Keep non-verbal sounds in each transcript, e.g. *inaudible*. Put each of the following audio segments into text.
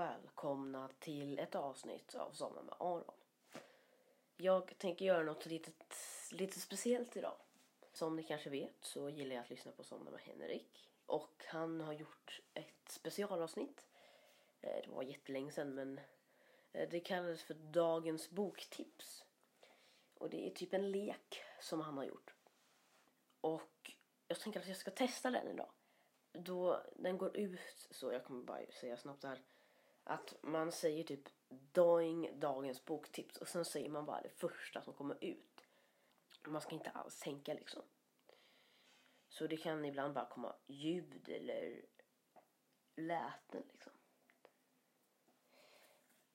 välkomna till ett avsnitt av Somna med Aron. Jag tänker göra något litet, lite speciellt idag. Som ni kanske vet så gillar jag att lyssna på Somna med Henrik. Och han har gjort ett specialavsnitt. Eh, det var jättelänge sedan men eh, det kallades för Dagens boktips. Och det är typ en lek som han har gjort. Och jag tänker att jag ska testa den idag. Då den går ut så, jag kommer bara säga snabbt här. Att man säger typ Doing dagens boktips och sen säger man bara det första som kommer ut. Man ska inte alls tänka liksom. Så det kan ibland bara komma ljud eller läten liksom.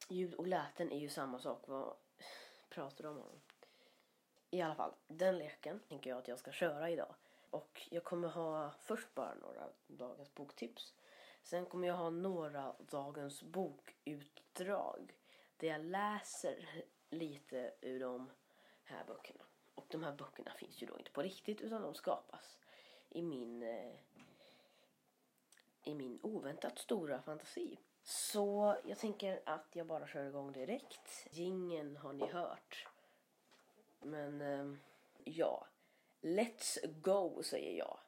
Ljud och läten är ju samma sak. Vad *laughs* pratar du om? I alla fall, den leken tänker jag att jag ska köra idag. Och jag kommer ha först bara några dagens boktips. Sen kommer jag ha några dagens bokutdrag. Där jag läser lite ur de här böckerna. Och de här böckerna finns ju då inte på riktigt utan de skapas i min, eh, i min oväntat stora fantasi. Så jag tänker att jag bara kör igång direkt. Gingen har ni hört. Men eh, ja, let's go säger jag.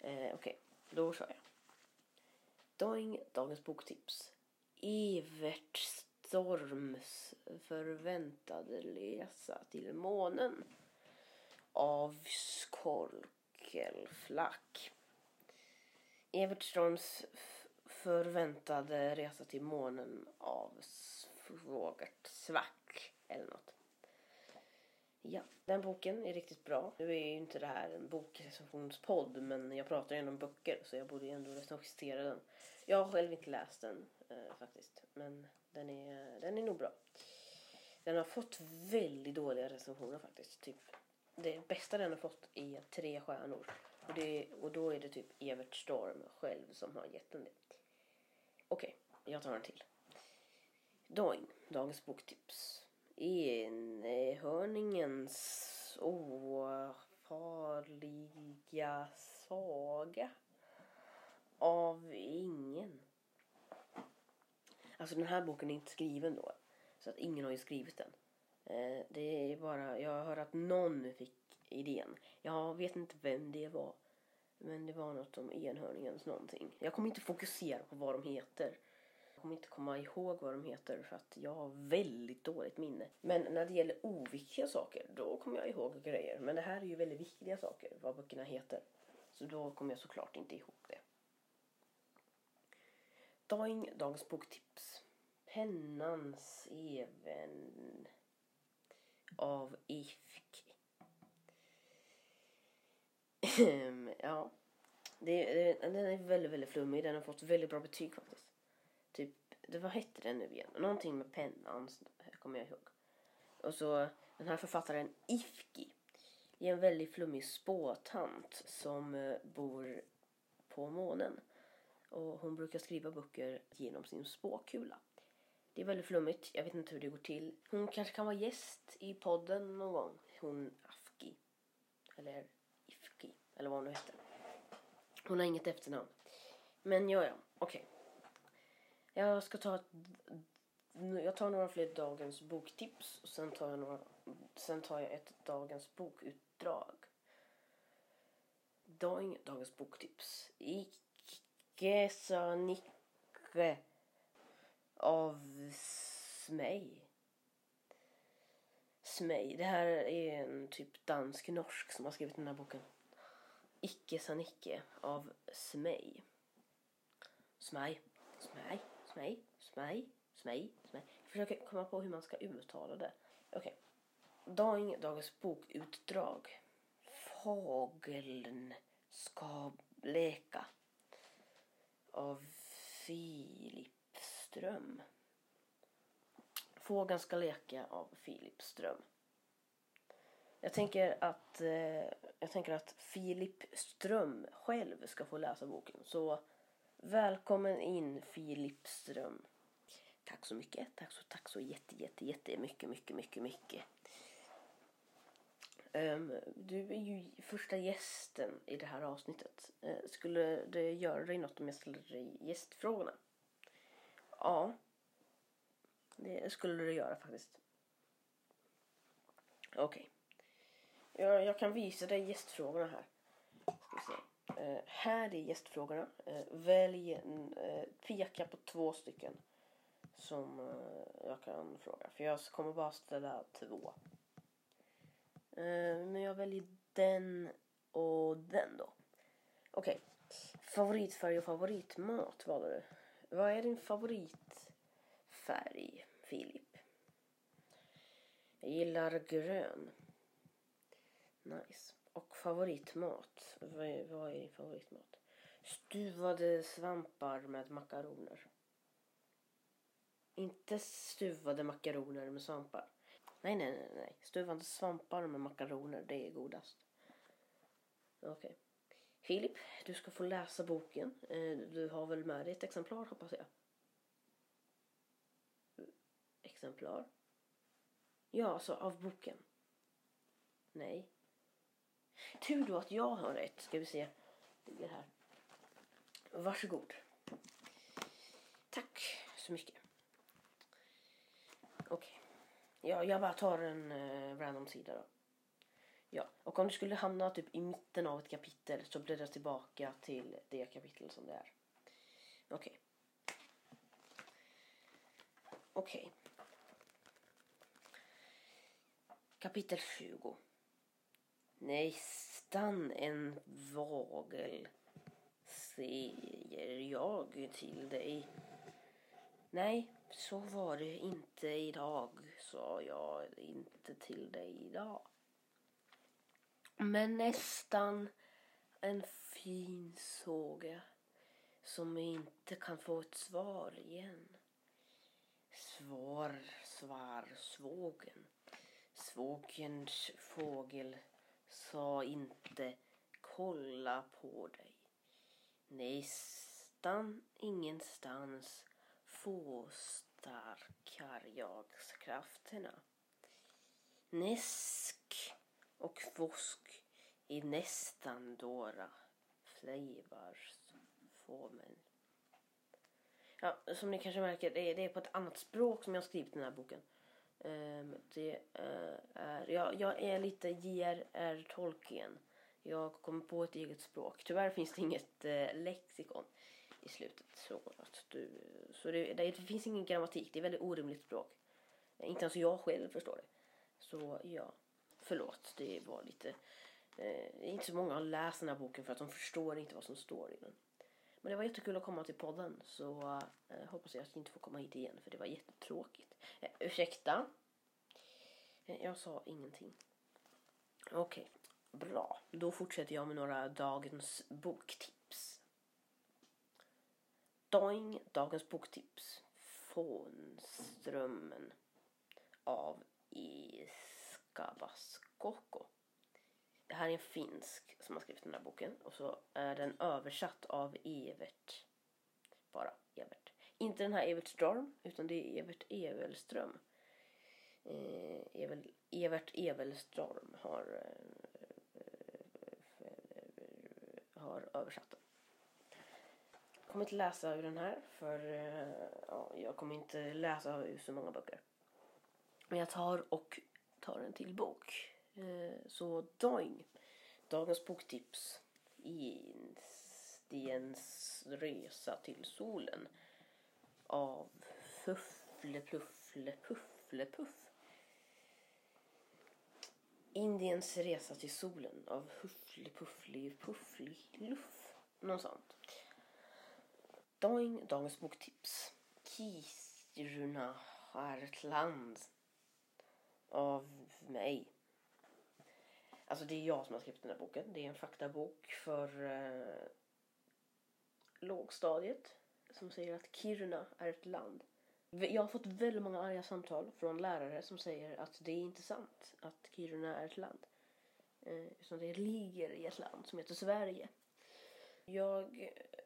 Eh, Okej, okay, då kör jag. Doing, dagens boktips. Evert Storms förväntade resa till månen av Skolkelflack. Evert Storms förväntade resa till månen av Svågert Svack eller något. Ja, den boken är riktigt bra. Nu är ju inte det här en bokrecensionspodd men jag pratar ju ändå om böcker så jag borde ju ändå recensera den. Jag har själv inte läst den eh, faktiskt men den är, den är nog bra. Den har fått väldigt dåliga recensioner faktiskt. Typ, det bästa den har fått är tre stjärnor. Och, det, och då är det typ Evert Storm själv som har gett den det. Okej, okay, jag tar en till. Doing, dagens boktips enhörningens ofarliga saga av ingen. Alltså den här boken är inte skriven då. Så att ingen har ju skrivit den. Eh, det är bara, jag hör att någon fick idén. Jag vet inte vem det var. Men det var något om enhörningens någonting. Jag kommer inte fokusera på vad de heter. Jag kommer inte komma ihåg vad de heter för att jag har väldigt dåligt minne. Men när det gäller oviktiga saker, då kommer jag ihåg grejer. Men det här är ju väldigt viktiga saker, vad böckerna heter. Så då kommer jag såklart inte ihåg det. Daing, dagens boktips. Pennans even av Ifk. Ehm, ja, det, det, den är väldigt, väldigt flummig. Den har fått väldigt bra betyg faktiskt det, vad hette den nu igen? Någonting med pennan kommer jag ihåg. Och så den här författaren Ifki Det är en väldigt flummig spåtant som eh, bor på månen. Och hon brukar skriva böcker genom sin spåkula. Det är väldigt flummigt, jag vet inte hur det går till. Hon kanske kan vara gäst i podden någon gång. Hon Afki. Eller Ifki, eller vad hon nu heter. Hon har inget efternamn. Men ja, ja, okej. Okay. Jag ska ta ett, jag tar några fler dagens boktips och sen tar jag, några, sen tar jag ett dagens bokutdrag. Dag, dagens boktips. Icke sa Nicke av Smej. Smej. Det här är en typ dansk-norsk som har skrivit den här boken. Icke sa Nicke av Smej. Smej. Smej smej, smej, smej, smej. Jag försöker komma på hur man ska uttala det. Okej. Okay. Dag, dagens bokutdrag. Fågeln ska leka. Av Filip Ström. Fågeln ska leka av Filip Ström. Jag tänker att, eh, jag tänker att Filip Ström själv ska få läsa boken. Så Välkommen in Filip Ström. Tack så mycket. Tack så, tack så jätte, jätte, jätte mycket, mycket, mycket, mycket. Um, du är ju första gästen i det här avsnittet. Uh, skulle det göra dig något om jag ställer dig gästfrågorna? Ja. Det skulle det göra faktiskt. Okej. Jag, jag kan visa dig gästfrågorna här. Ska vi se. Eh, här är gästfrågorna. Eh, välj, eh, peka på två stycken som eh, jag kan fråga. För jag kommer bara ställa två. Eh, men jag väljer den och den då. Okej. Favoritfärg och favoritmat valde du. Vad är din favoritfärg, Filip? Jag gillar grön. Nice. Och favoritmat. Vad är, vad är din favoritmat? Stuvade svampar med makaroner. Inte stuvade makaroner med svampar. Nej, nej, nej, nej. Stuvade svampar med makaroner, det är godast. Okej. Okay. Filip, du ska få läsa boken. Eh, du har väl med dig ett exemplar hoppas jag? Exemplar? Ja, alltså av boken. Nej. Tur då att jag har rätt. Ska vi se. Ligger här. Varsågod. Tack så mycket. Okej. Okay. Ja, jag bara tar en uh, random sida då. Ja, och om du skulle hamna typ i mitten av ett kapitel så bläddra tillbaka till det kapitel som det är. Okej. Okay. Okej. Okay. Kapitel 20. Nästan en vagel, säger jag till dig. Nej, så var det inte idag, sa jag inte till dig idag. Men nästan en fin såga som inte kan få ett svar igen. Svar, svar, svågen. Svågens fågel sa inte kolla på dig. Nästan ingenstans få starkar jag krafterna. Näsk och vosk i nästan dåra flavarsformen. Ja, som ni kanske märker, det är, det är på ett annat språk som jag har skrivit den här boken. Um, det uh, är, jag, jag är lite J.R.R. Tolkien. Jag kommer på ett eget språk. Tyvärr finns det inget uh, lexikon i slutet. Så, att du, så det, det, finns ingen grammatik. Det är väldigt orimligt språk. Inte ens jag själv förstår det. Så ja, förlåt. Det var lite... Eh, inte så många har läst den här boken för att de förstår inte vad som står i den. Men det var jättekul att komma till podden så eh, hoppas jag att jag inte får komma hit igen för det var jättetråkigt. Eh, ursäkta? Eh, jag sa ingenting. Okej, okay, bra. Då fortsätter jag med några dagens boktips. Doing, dagens boktips. Fånströmmen av Iskabaskoko. Det här är en finsk som har skrivit den här boken och så är den översatt av Evert. Bara inte den här Evert Storm utan det är Evert Evelström. Eh, Evel, Evert Evelström har, eh, har översatt den. Jag kommer inte läsa ur den här för eh, ja, jag kommer inte läsa ur så många böcker. Men jag tar och tar en till bok. Eh, så Doing, dagens boktips. Einsteins resa till solen av Fuffle Pluffle Puffle Puff. Indiens resa till solen av Huffle Puffle Puffle Luff. Något sånt. Doing, dagens boktips. Kiruna Hartland. av mig. Alltså det är jag som har skrivit den här boken. Det är en faktabok för eh, lågstadiet som säger att Kiruna är ett land. Jag har fått väldigt många arga samtal från lärare som säger att det är inte sant att Kiruna är ett land. Eh, utan det ligger i ett land som heter Sverige. Jag eh,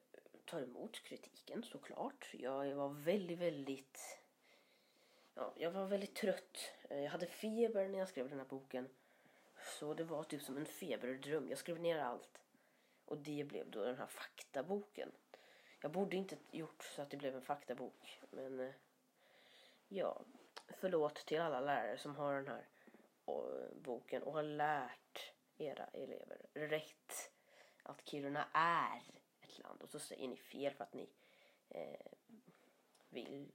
tar emot kritiken såklart. Jag var väldigt, väldigt... Ja, jag var väldigt trött. Eh, jag hade feber när jag skrev den här boken. Så det var typ som en feberdröm. Jag skrev ner allt. Och det blev då den här faktaboken. Jag borde inte gjort så att det blev en faktabok. Men eh, ja, förlåt till alla lärare som har den här boken och har lärt era elever rätt att Kiruna är ett land. Och så säger ni fel för att ni eh, vill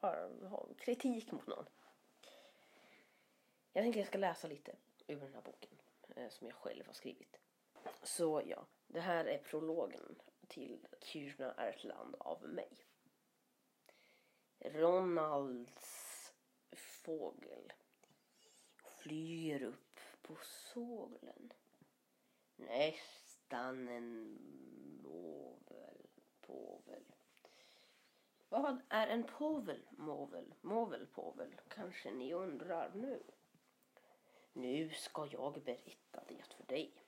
bara ha kritik mot någon. Jag tänkte jag ska läsa lite ur den här boken eh, som jag själv har skrivit. Så ja, det här är prologen till Kiruna är ett land av mig. Ronalds fågel flyger upp på solen. Nästan en movel, påvel. Vad är en påvel, movel, påvel? Kanske ni undrar nu. Nu ska jag berätta det för dig.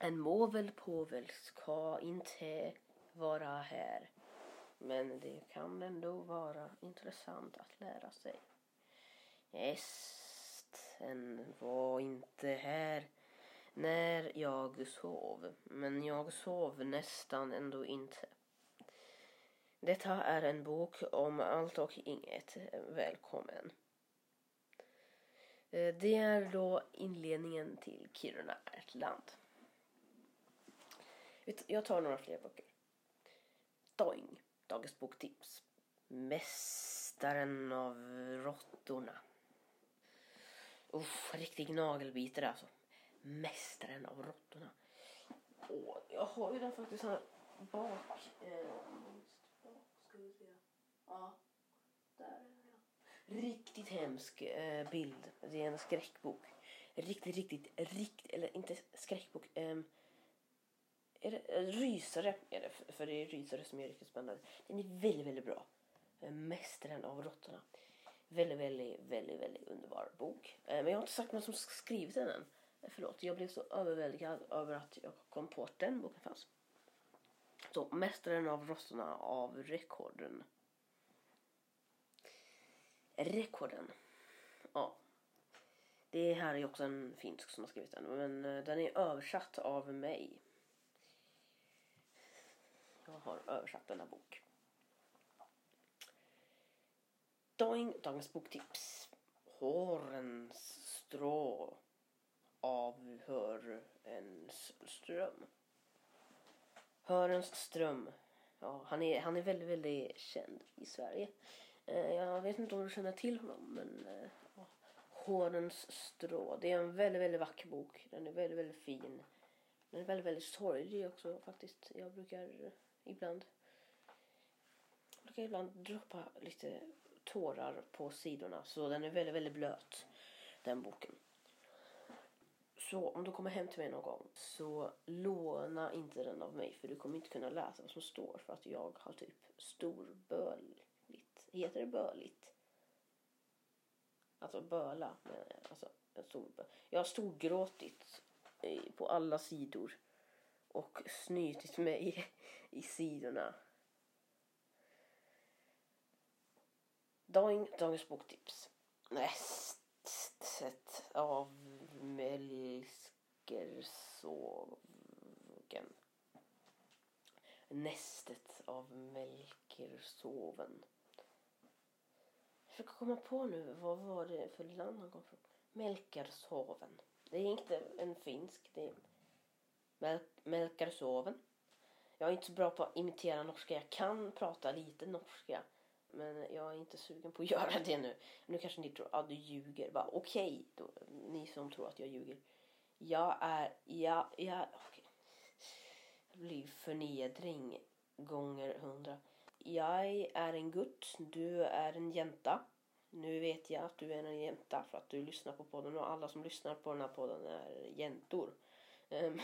En movelpåvel ska inte vara här. Men det kan ändå vara intressant att lära sig. Hästen var inte här när jag sov. Men jag sov nästan ändå inte. Detta är en bok om allt och inget. Välkommen. Eh, det är då inledningen till Kiruna är ett land. Jag tar några fler böcker. Doing, Dagens boktips. Mästaren av råttorna. Uff, riktig nagelbitare alltså. Mästaren av råttorna. Åh, jag har ju den faktiskt här bak. Eh, ska vi se. Ja, där är den. Riktigt hemsk eh, bild. Det är en skräckbok. Riktigt, riktigt, riktigt, eller inte skräckbok. Eh, är det, eh, rysare är det, för det är rysare som är riktigt spännande. Den är väldigt, väldigt bra. Eh, Mästaren av råttorna. Väldigt, väldigt, väldigt, väldigt underbar bok. Eh, men jag har inte sagt vem som skrivit den än. Förlåt, jag blev så överväldigad över att jag kom på att den boken fanns. Så, Mästaren av råttorna av Rekorden. Rekorden. Ja. Det här är också en finsk som har skrivit den. Men den är översatt av mig. Jag har översatt denna bok. Doing, dagens boktips. Hårens strå av Hörens ström. Hörens ström. Ja, han är, han är väldigt, väldigt känd i Sverige. Eh, jag vet inte om du känner till honom, men eh, Hårens strå. Det är en väldigt, väldigt vacker bok. Den är väldigt, väldigt fin. Den är väldigt, väldigt sorglig också faktiskt. Jag brukar ibland. Jag brukar ibland droppa lite tårar på sidorna. Så den är väldigt, väldigt blöt. Den boken. Så om du kommer hem till mig någon gång så låna inte den av mig för du kommer inte kunna läsa vad som står för att jag har typ storböligt. Heter det böligt? Alltså böla. Alltså, stor. Jag har storgråtit på alla sidor och snytit mig i sidorna. Dagen, dagens boktips. Nästet av Melkersågen. Nästet av Melkersoven. Jag försöker komma på nu, vad var det för land han kom från? Melkershoven. Det är inte en finsk, det är Melkar soven. Jag är inte så bra på att imitera norska. Jag kan prata lite norska. Men jag är inte sugen på att *laughs* göra det nu. Nu kanske ni tror att ah, du ljuger. Okej, okay, ni som tror att jag ljuger. Jag är, ja, ja, okej. Okay. Det blir förnedring gånger hundra. Jag är en gutt, du är en jänta. Nu vet jag att du är en jänta för att du lyssnar på podden och alla som lyssnar på den här podden är jäntor. Um,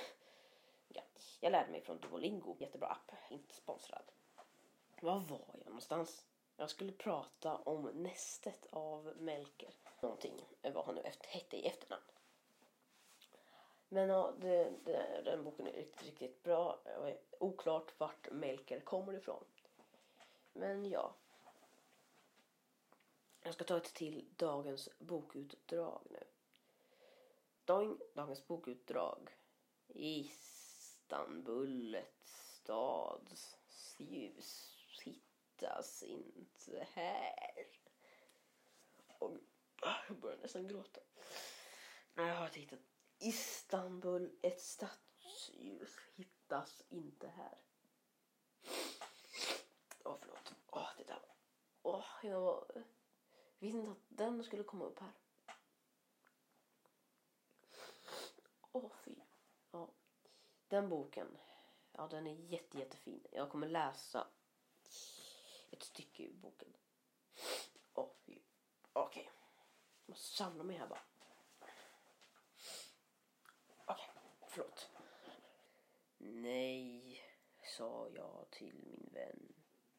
jag lärde mig från Duolingo, jättebra app, inte sponsrad. Var var jag någonstans? Jag skulle prata om nästet av Melker. Någonting, eh, vad han nu hette i efternamn. Men ja, det, det, den boken är riktigt, riktigt bra. Oklart vart Melker kommer ifrån. Men ja. Jag ska ta ett till dagens bokutdrag nu. Doing, dagens bokutdrag. Istanbul, ett stads ljus hittas inte här. Och ah, jag börjar nästan gråta. Jag har tittat. Istanbul, ett stadsljus hittas inte här. Åh, oh, förlåt. Åh, oh, det där. Åh, oh, jag visste inte att den skulle komma upp här. Åh, fy. Den boken, ja den är jätte, jättefin. Jag kommer läsa ett stycke ur boken. Oh. Okej. Okay. Jag måste samla mig här bara. Okej, okay. förlåt. Nej, sa jag till min vän.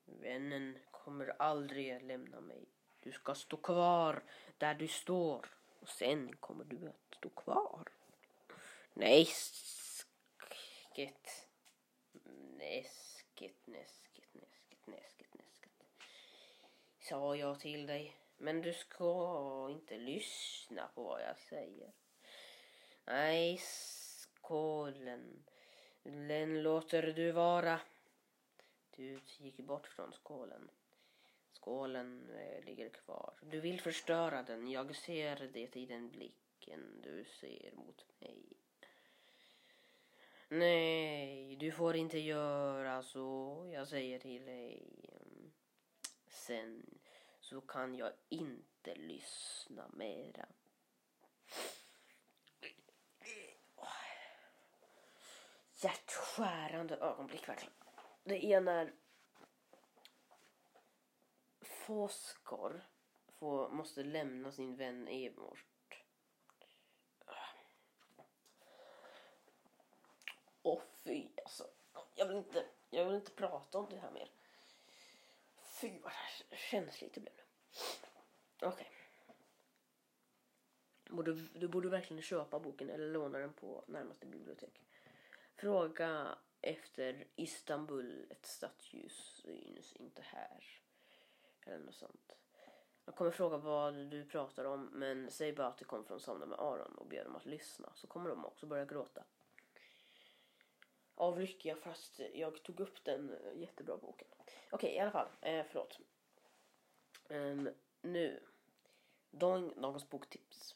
Vännen kommer aldrig att lämna mig. Du ska stå kvar där du står och sen kommer du att stå kvar. Nej, näsket. Näsket, näsket, näsket, näsket, näsket. Sa jag till dig. Men du ska inte lyssna på vad jag säger. Nej, skålen. Den låter du vara. Du gick bort från skålen. Skålen eh, ligger kvar. Du vill förstöra den. Jag ser det i den blicken du ser mot mig. Nej, du får inte göra så. Jag säger till dig. Sen så kan jag inte lyssna mera. Hjärtskärande ögonblick verkligen. Det är när Foskor får, måste lämna sin vän Evmort. Åh fy alltså. Jag vill, inte, jag vill inte prata om det här mer. Fy vad känsligt det blev nu. Okej. Okay. Borde, du borde verkligen köpa boken eller låna den på närmaste bibliotek. Fråga efter Istanbul, ett stadsljus syns inte här. Eller något sånt. Jag kommer fråga vad du pratar om men säg bara att det kom från Somna med Aron och ber dem att lyssna så kommer de också börja gråta. Av lycka fast jag tog upp den eh, jättebra boken. Okej okay, i alla fall, eh, förlåt. Um, nu. Doing, dagens boktips.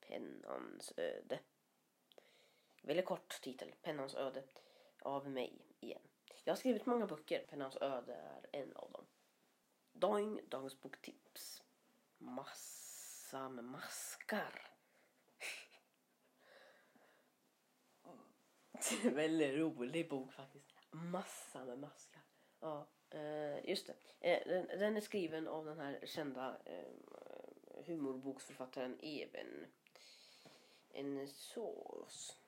Pennans öde. Väldigt kort titel. Pennans öde. Av mig igen. Jag har skrivit många böcker. Pennans öde är en av dem. Doing, dagens boktips. Massa med maskar. *laughs* Väldigt rolig bok faktiskt. Massa med maskar. Ja, eh, just det. Eh, den, den, är skriven av den här kända eh, humorboksförfattaren Even en sås.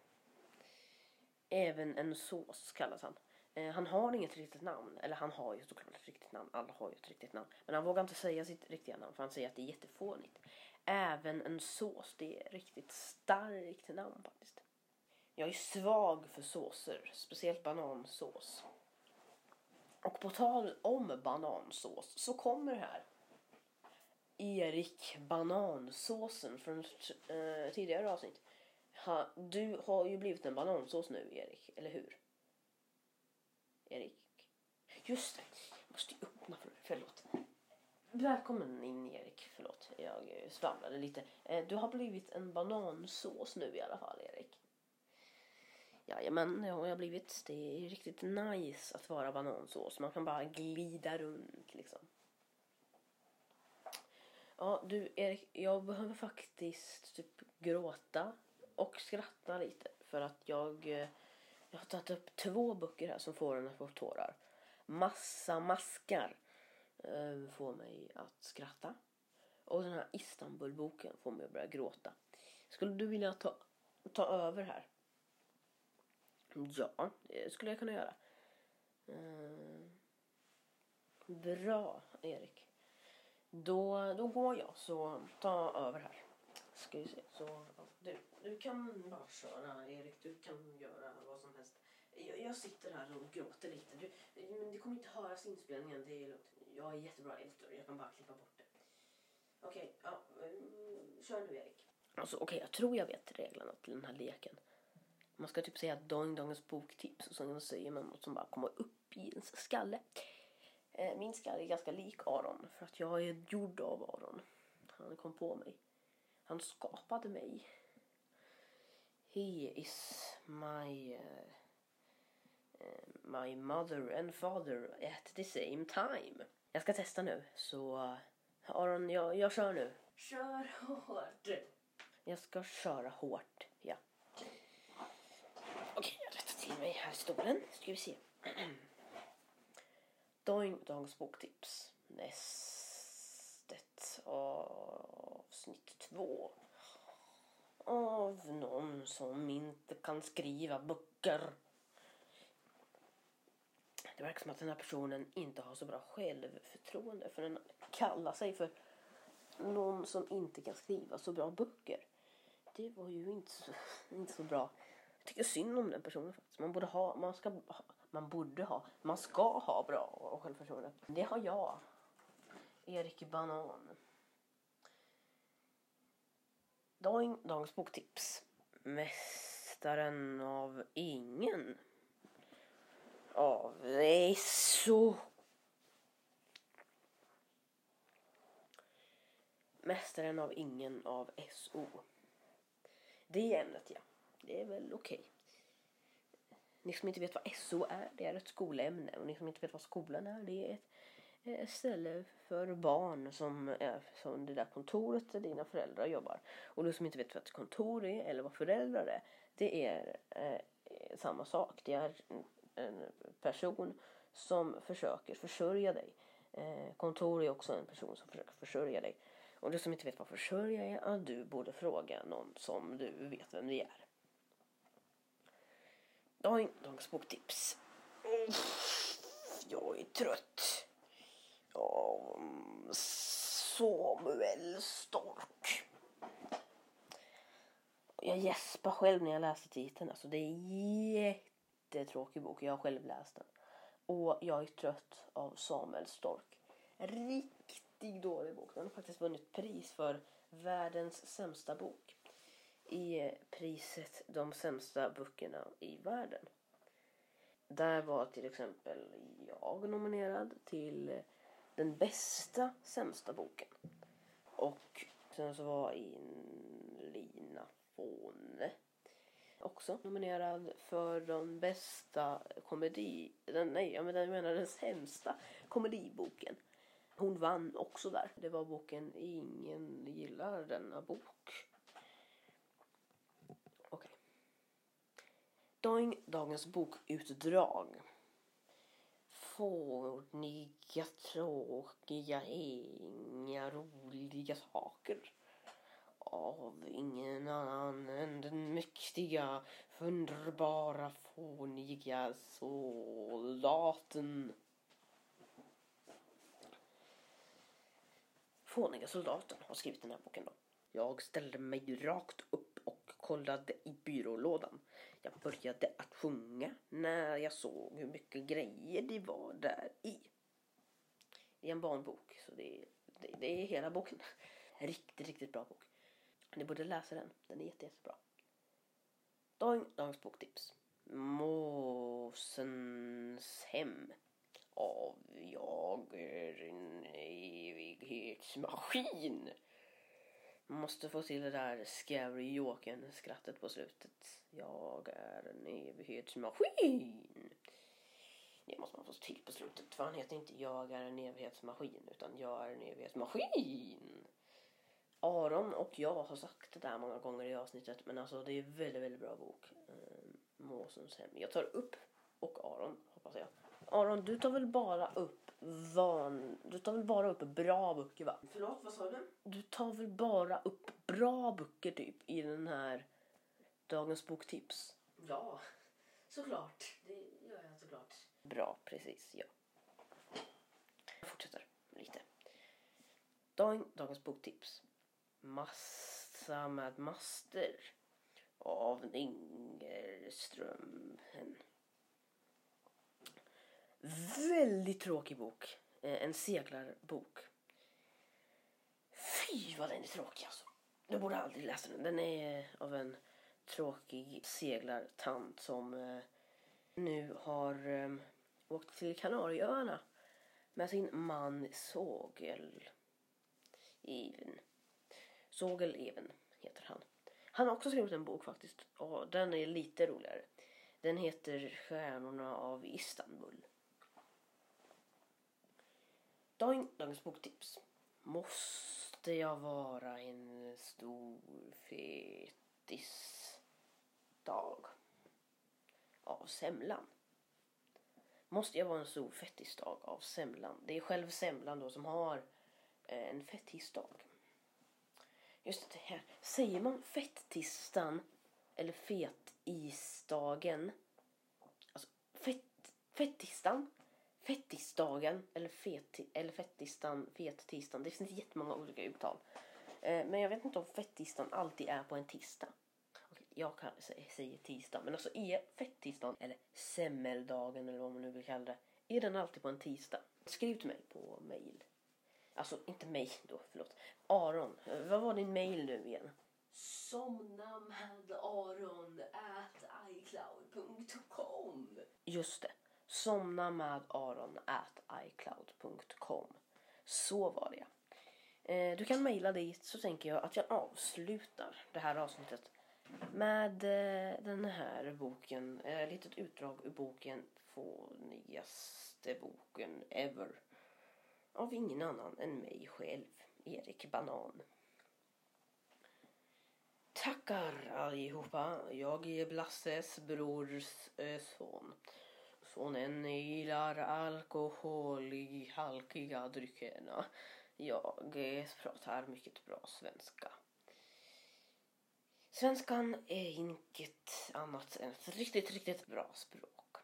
Även en sås kallas han. Eh, han har inget riktigt namn. Eller han har ju såklart ett riktigt namn. Alla har ju ett riktigt namn. Men han vågar inte säga sitt riktiga namn för han säger att det är jättefånigt. Även en sås. Det är riktigt starkt namn faktiskt. Jag är svag för såser. Speciellt banansås. Och på tal om banansås så kommer här Erik banansåsen från ett eh, tidigare avsnitt. Ha, du har ju blivit en banansås nu Erik, eller hur? Erik? Just det, jag måste ju öppna för Förlåt. Välkommen in Erik. Förlåt, jag svamlade lite. Eh, du har blivit en banansås nu i alla fall Erik. Jajamän, det har jag blivit. Det är riktigt nice att vara banansås. Man kan bara glida runt liksom. Ja, du Erik, jag behöver faktiskt typ gråta och skratta lite för att jag, eh, jag har tagit upp två böcker här som får en att få tårar. Massa maskar eh, får mig att skratta och den här Istanbulboken får mig att börja gråta. Skulle du vilja ta, ta över här? Ja, det skulle jag kunna göra. Mm. bra, Erik. Då, då går jag, så ta över här. Ska vi se. Så, du, du kan bara köra, Erik. Du kan göra vad som helst. Jag, jag sitter här och gråter lite. Du, men det kommer inte höras i inspelningen. Det är lugnt. Jag är jättebra editor. Jag kan bara klippa bort det. Okej, okay, ja, mm, kör nu Erik. Alltså, okej, okay, jag tror jag vet reglerna till den här leken. Man ska typ säga Doing Dongens boktips och så säger man något som bara kommer upp i ens skalle. Eh, min skalle är ganska lik Aron för att jag är gjord av Aron. Han kom på mig. Han skapade mig. He is my uh, my mother and father at the same time. Jag ska testa nu så Aron, jag, jag kör nu. Kör hårt. Jag ska köra hårt. Okej, jag rättar till mig här i stolen. Ska vi se. Doing Dongs boktips. Nästet avsnitt två. Av någon som inte kan skriva böcker. Det verkar som att den här personen inte har så bra självförtroende för den kallar sig för någon som inte kan skriva så bra böcker. Det var ju inte så, inte så bra. Jag tycker synd om den personen faktiskt. Man borde ha, man ska ha, man borde ha, man ska ha bra självförtroende. Det har jag. Erik Banan. Doing Dagens boktips. Mästaren av ingen. Av Esso. Mästaren av ingen av SO. Det är ämnet ja. Det är väl okej. Okay. Ni som inte vet vad SO är, det är ett skolämne. Och ni som inte vet vad skolan är, det är ett ställe för barn som är som det där kontoret där dina föräldrar jobbar. Och du som inte vet vad ett kontor är eller vad föräldrar är, det är eh, samma sak. Det är en person som försöker försörja dig. Eh, kontor är också en person som försöker försörja dig. Och du som inte vet vad försörja är, ja, du borde fråga någon som du vet vem det är. Dagens boktips. Mm. Jag är trött. Av Samuel Stork. Jag gäspar själv när jag läser titeln. Alltså det är en jättetråkig bok. Jag har själv läst den. Och jag är trött av Samuel Stork. Riktigt dålig bok. Den har faktiskt vunnit pris för världens sämsta bok i priset De sämsta böckerna i världen. Där var till exempel jag nominerad till den bästa sämsta boken. Och sen så var Lina Fåne också nominerad för den bästa komedi... Den, nej, jag menar, jag menar den sämsta komediboken. Hon vann också där. Det var boken Ingen gillar denna bok Doing, dagens bokutdrag. Fåniga, tråkiga, inga roliga saker. Av ingen annan än den mäktiga, underbara, fåniga soldaten. Fåniga soldaten har skrivit den här boken då. Jag ställde mig rakt upp och kollade i byrålådan. Jag började att sjunga när jag såg hur mycket grejer det var där i. Det är en barnbok, så det är, det, det är hela boken. Riktigt, riktigt bra bok. Ni borde läsa den. Den är jätte, jättebra. dagens boktips. Måsens hem av Jag är en evighetsmaskin. Man måste få till det där scary joken skrattet på slutet. Jag är en evighetsmaskin. Det måste man få till på slutet. För han heter inte jag är en evighetsmaskin utan jag är en evighetsmaskin. Aron och jag har sagt det där många gånger i avsnittet men alltså det är en väldigt, väldigt bra bok. Ehm, Måsens hem. Jag tar upp och Aron hoppas jag. Aron, du tar väl bara upp van... Du tar väl bara upp bra böcker va? Förlåt, vad sa du? Du tar väl bara upp bra böcker typ i den här Dagens boktips? Ja, såklart. Det gör jag såklart. Bra, precis, ja. Jag fortsätter lite. Dag, dagens boktips. Massa med master av Ingerström väldigt tråkig bok. Eh, en seglarbok. Fy vad den är tråkig alltså. Du borde aldrig läsa den. Den är eh, av en tråkig seglartant som eh, nu har eh, åkt till Kanarieöarna med sin man Sågel Even. Sågel Even heter han. Han har också skrivit en bok faktiskt och den är lite roligare. Den heter Stjärnorna av Istanbul. Doink, dagens boktips. Måste jag vara en stor fetis dag av semlan? Måste jag vara en stor fettisdag av semlan? Det är själv semlan då som har eh, en fettisdag. Just det här. Säger man fettistan eller fetisdagen? Alltså fett, fettistan, fettisdagen eller, feti, eller fettistan, fettisdagen. Det finns jättemånga olika uttal. Eh, men jag vet inte om fettisdagen alltid är på en tisdag. Okej, jag kan säga, säger tisdag. Men alltså är fettisdagen eller semmeldagen eller vad man nu vill kalla det. Är den alltid på en tisdag? Skriv till mig på mail. Alltså inte mig då, förlåt. Aron, vad var din mail nu igen? Somna med Aron at icloud.com. Just det. Somna med Aron at icloud.com. Så var det. Eh, du kan mejla dit så tänker jag att jag avslutar det här avsnittet med eh, den här boken. Eh, ett litet utdrag ur boken Fånigaste boken ever. Av ingen annan än mig själv, Erik Banan. Tackar allihopa. Jag är Blasses brors son. Sonen gillar alkohol i halkiga dryckerna. Jag pratar mycket bra svenska. Svenskan är inget annat än ett riktigt, riktigt bra språk.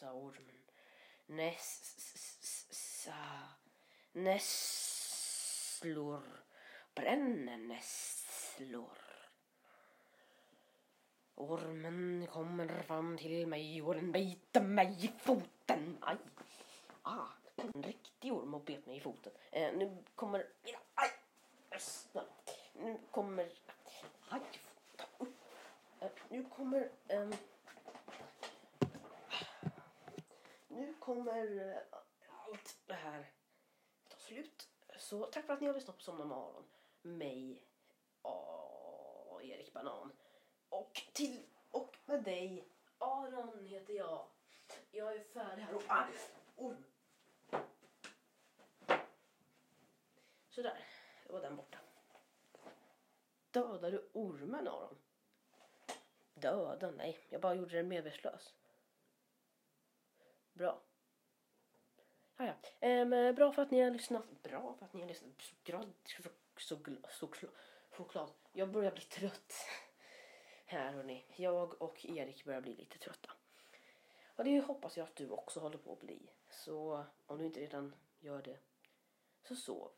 Sa ormen. Nässa. Nässlor. Ormen kommer fram till mig och den biter mig i foten. Aj. Ah, en riktig orm och bet mig i foten. Eh, nu kommer... Aj! Snälla. Nu kommer... Aj! ta upp. Eh, nu kommer... Eh, nu kommer eh, allt det här ta slut. Så tack för att ni har lyssnat på Somna med Aron. Mig, och Erik Banan. Och till och med dig. Aron heter jag. Jag är färdig här. Och, ah. Sådär, då var den borta. Dödade du ormen Aron? Döda? Nej, jag bara gjorde den medvetslös. Bra. Ja, ja. Ehm, bra för att ni har lyssnat. Bra för att ni har lyssnat. Choklad. Jag börjar bli trött. Här hörni. Jag och Erik börjar bli lite trötta. Och det hoppas jag att du också håller på att bli. Så om du inte redan gör det, så sov.